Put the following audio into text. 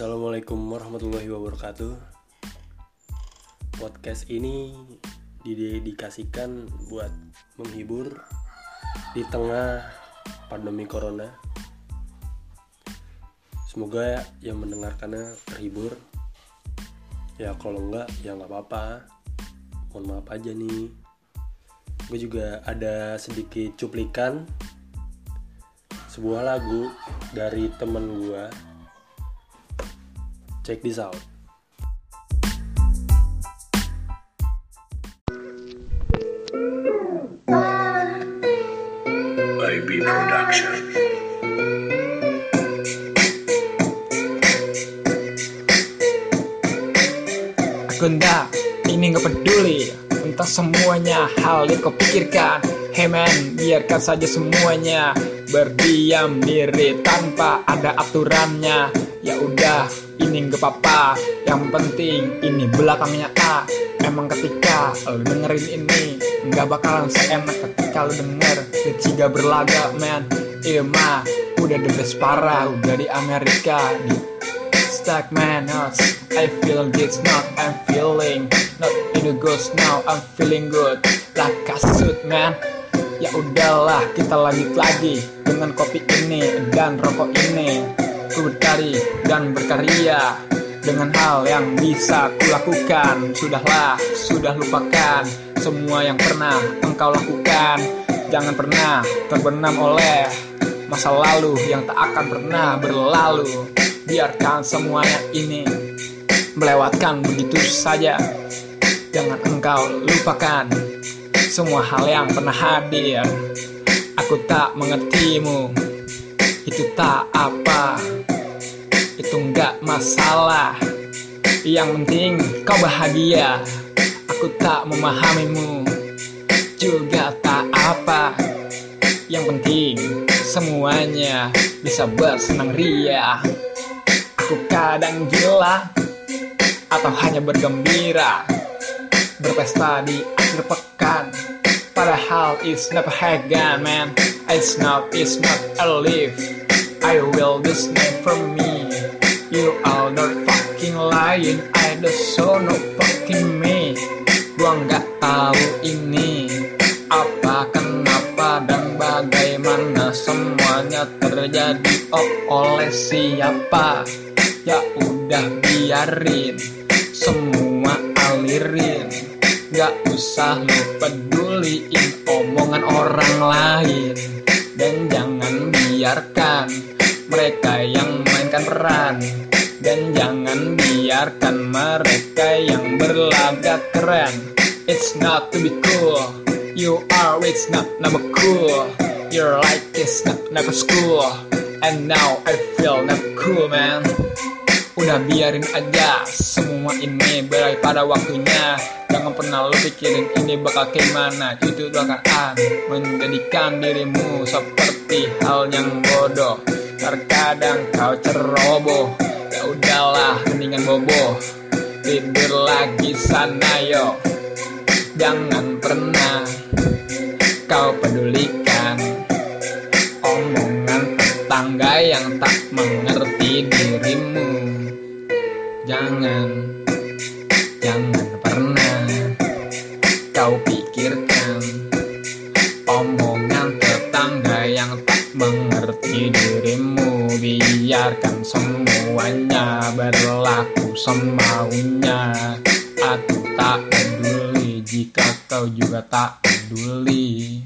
Assalamualaikum warahmatullahi wabarakatuh. Podcast ini didedikasikan buat menghibur di tengah pandemi corona. Semoga yang mendengarkannya terhibur. Ya kalau enggak ya nggak apa-apa. Mohon maaf aja nih. Gue juga ada sedikit cuplikan sebuah lagu dari temen gue check this out. IB Production. Enggak, ini nggak peduli. Entah semuanya hal yang kau pikirkan. Hey man, biarkan saja semuanya Berdiam diri tanpa ada aturannya. Ya udah, ini nggak apa-apa Yang penting ini belakangnya A Emang ketika lo dengerin ini nggak bakalan seenak ketika lo denger. Keciga berlaga man. Iya mah, udah the best parah Udah di Amerika, di stuck man. I feel this not I'm feeling not in a ghost now I'm feeling good. Like kasut man. Ya udahlah kita lanjut lagi dengan kopi ini dan rokok ini ku berkari dan berkarya dengan hal yang bisa kulakukan. Sudahlah sudah lupakan semua yang pernah engkau lakukan. Jangan pernah terbenam oleh masa lalu yang tak akan pernah berlalu. Biarkan semuanya ini melewatkan begitu saja. Jangan engkau lupakan semua hal yang pernah hadir. Aku tak mengertimu itu tak apa. Itu enggak masalah. Yang penting kau bahagia. Aku tak memahamimu. Juga tak apa. Yang penting semuanya bisa bersenang ria. Aku kadang gila Atau hanya bergembira. Berpesta di akhir pekan. Padahal it's not a hagan man. It's not, it's not a live I will this name for me. You are not fucking lying I don't so no fucking me. Gua nggak tahu ini Apa kenapa dan bagaimana semuanya terjadi. Oh oleh siapa? Ya udah biarin Semua alirin. Gak usah lu peduliin omongan orang lain. Dan jangan biarkan mereka yang mainkan peran. Dan jangan biarkan mereka yang berlagak keren. It's not to be cool. You are it's not never cool. You're like it's not never school. And now I feel not cool man Udah biarin aja. Semua ini berakhir pada waktunya. Jangan pernah lu pikirin ini bakal gimana. Itu bakalan menjadikan dirimu seperti hal yang bodoh. Terkadang kau ceroboh. Ya udahlah mendingan boboh. Tidur lagi sana yo. Jangan pernah kau pedulikan Omongan tetangga yang tak mengerti dirimu Jangan, jangan pernah kau pikirkan Omongan tetangga yang tak mengerti dirimu. Biarkan semuanya berlaku semaunya. Aku tak peduli jika kau juga tak peduli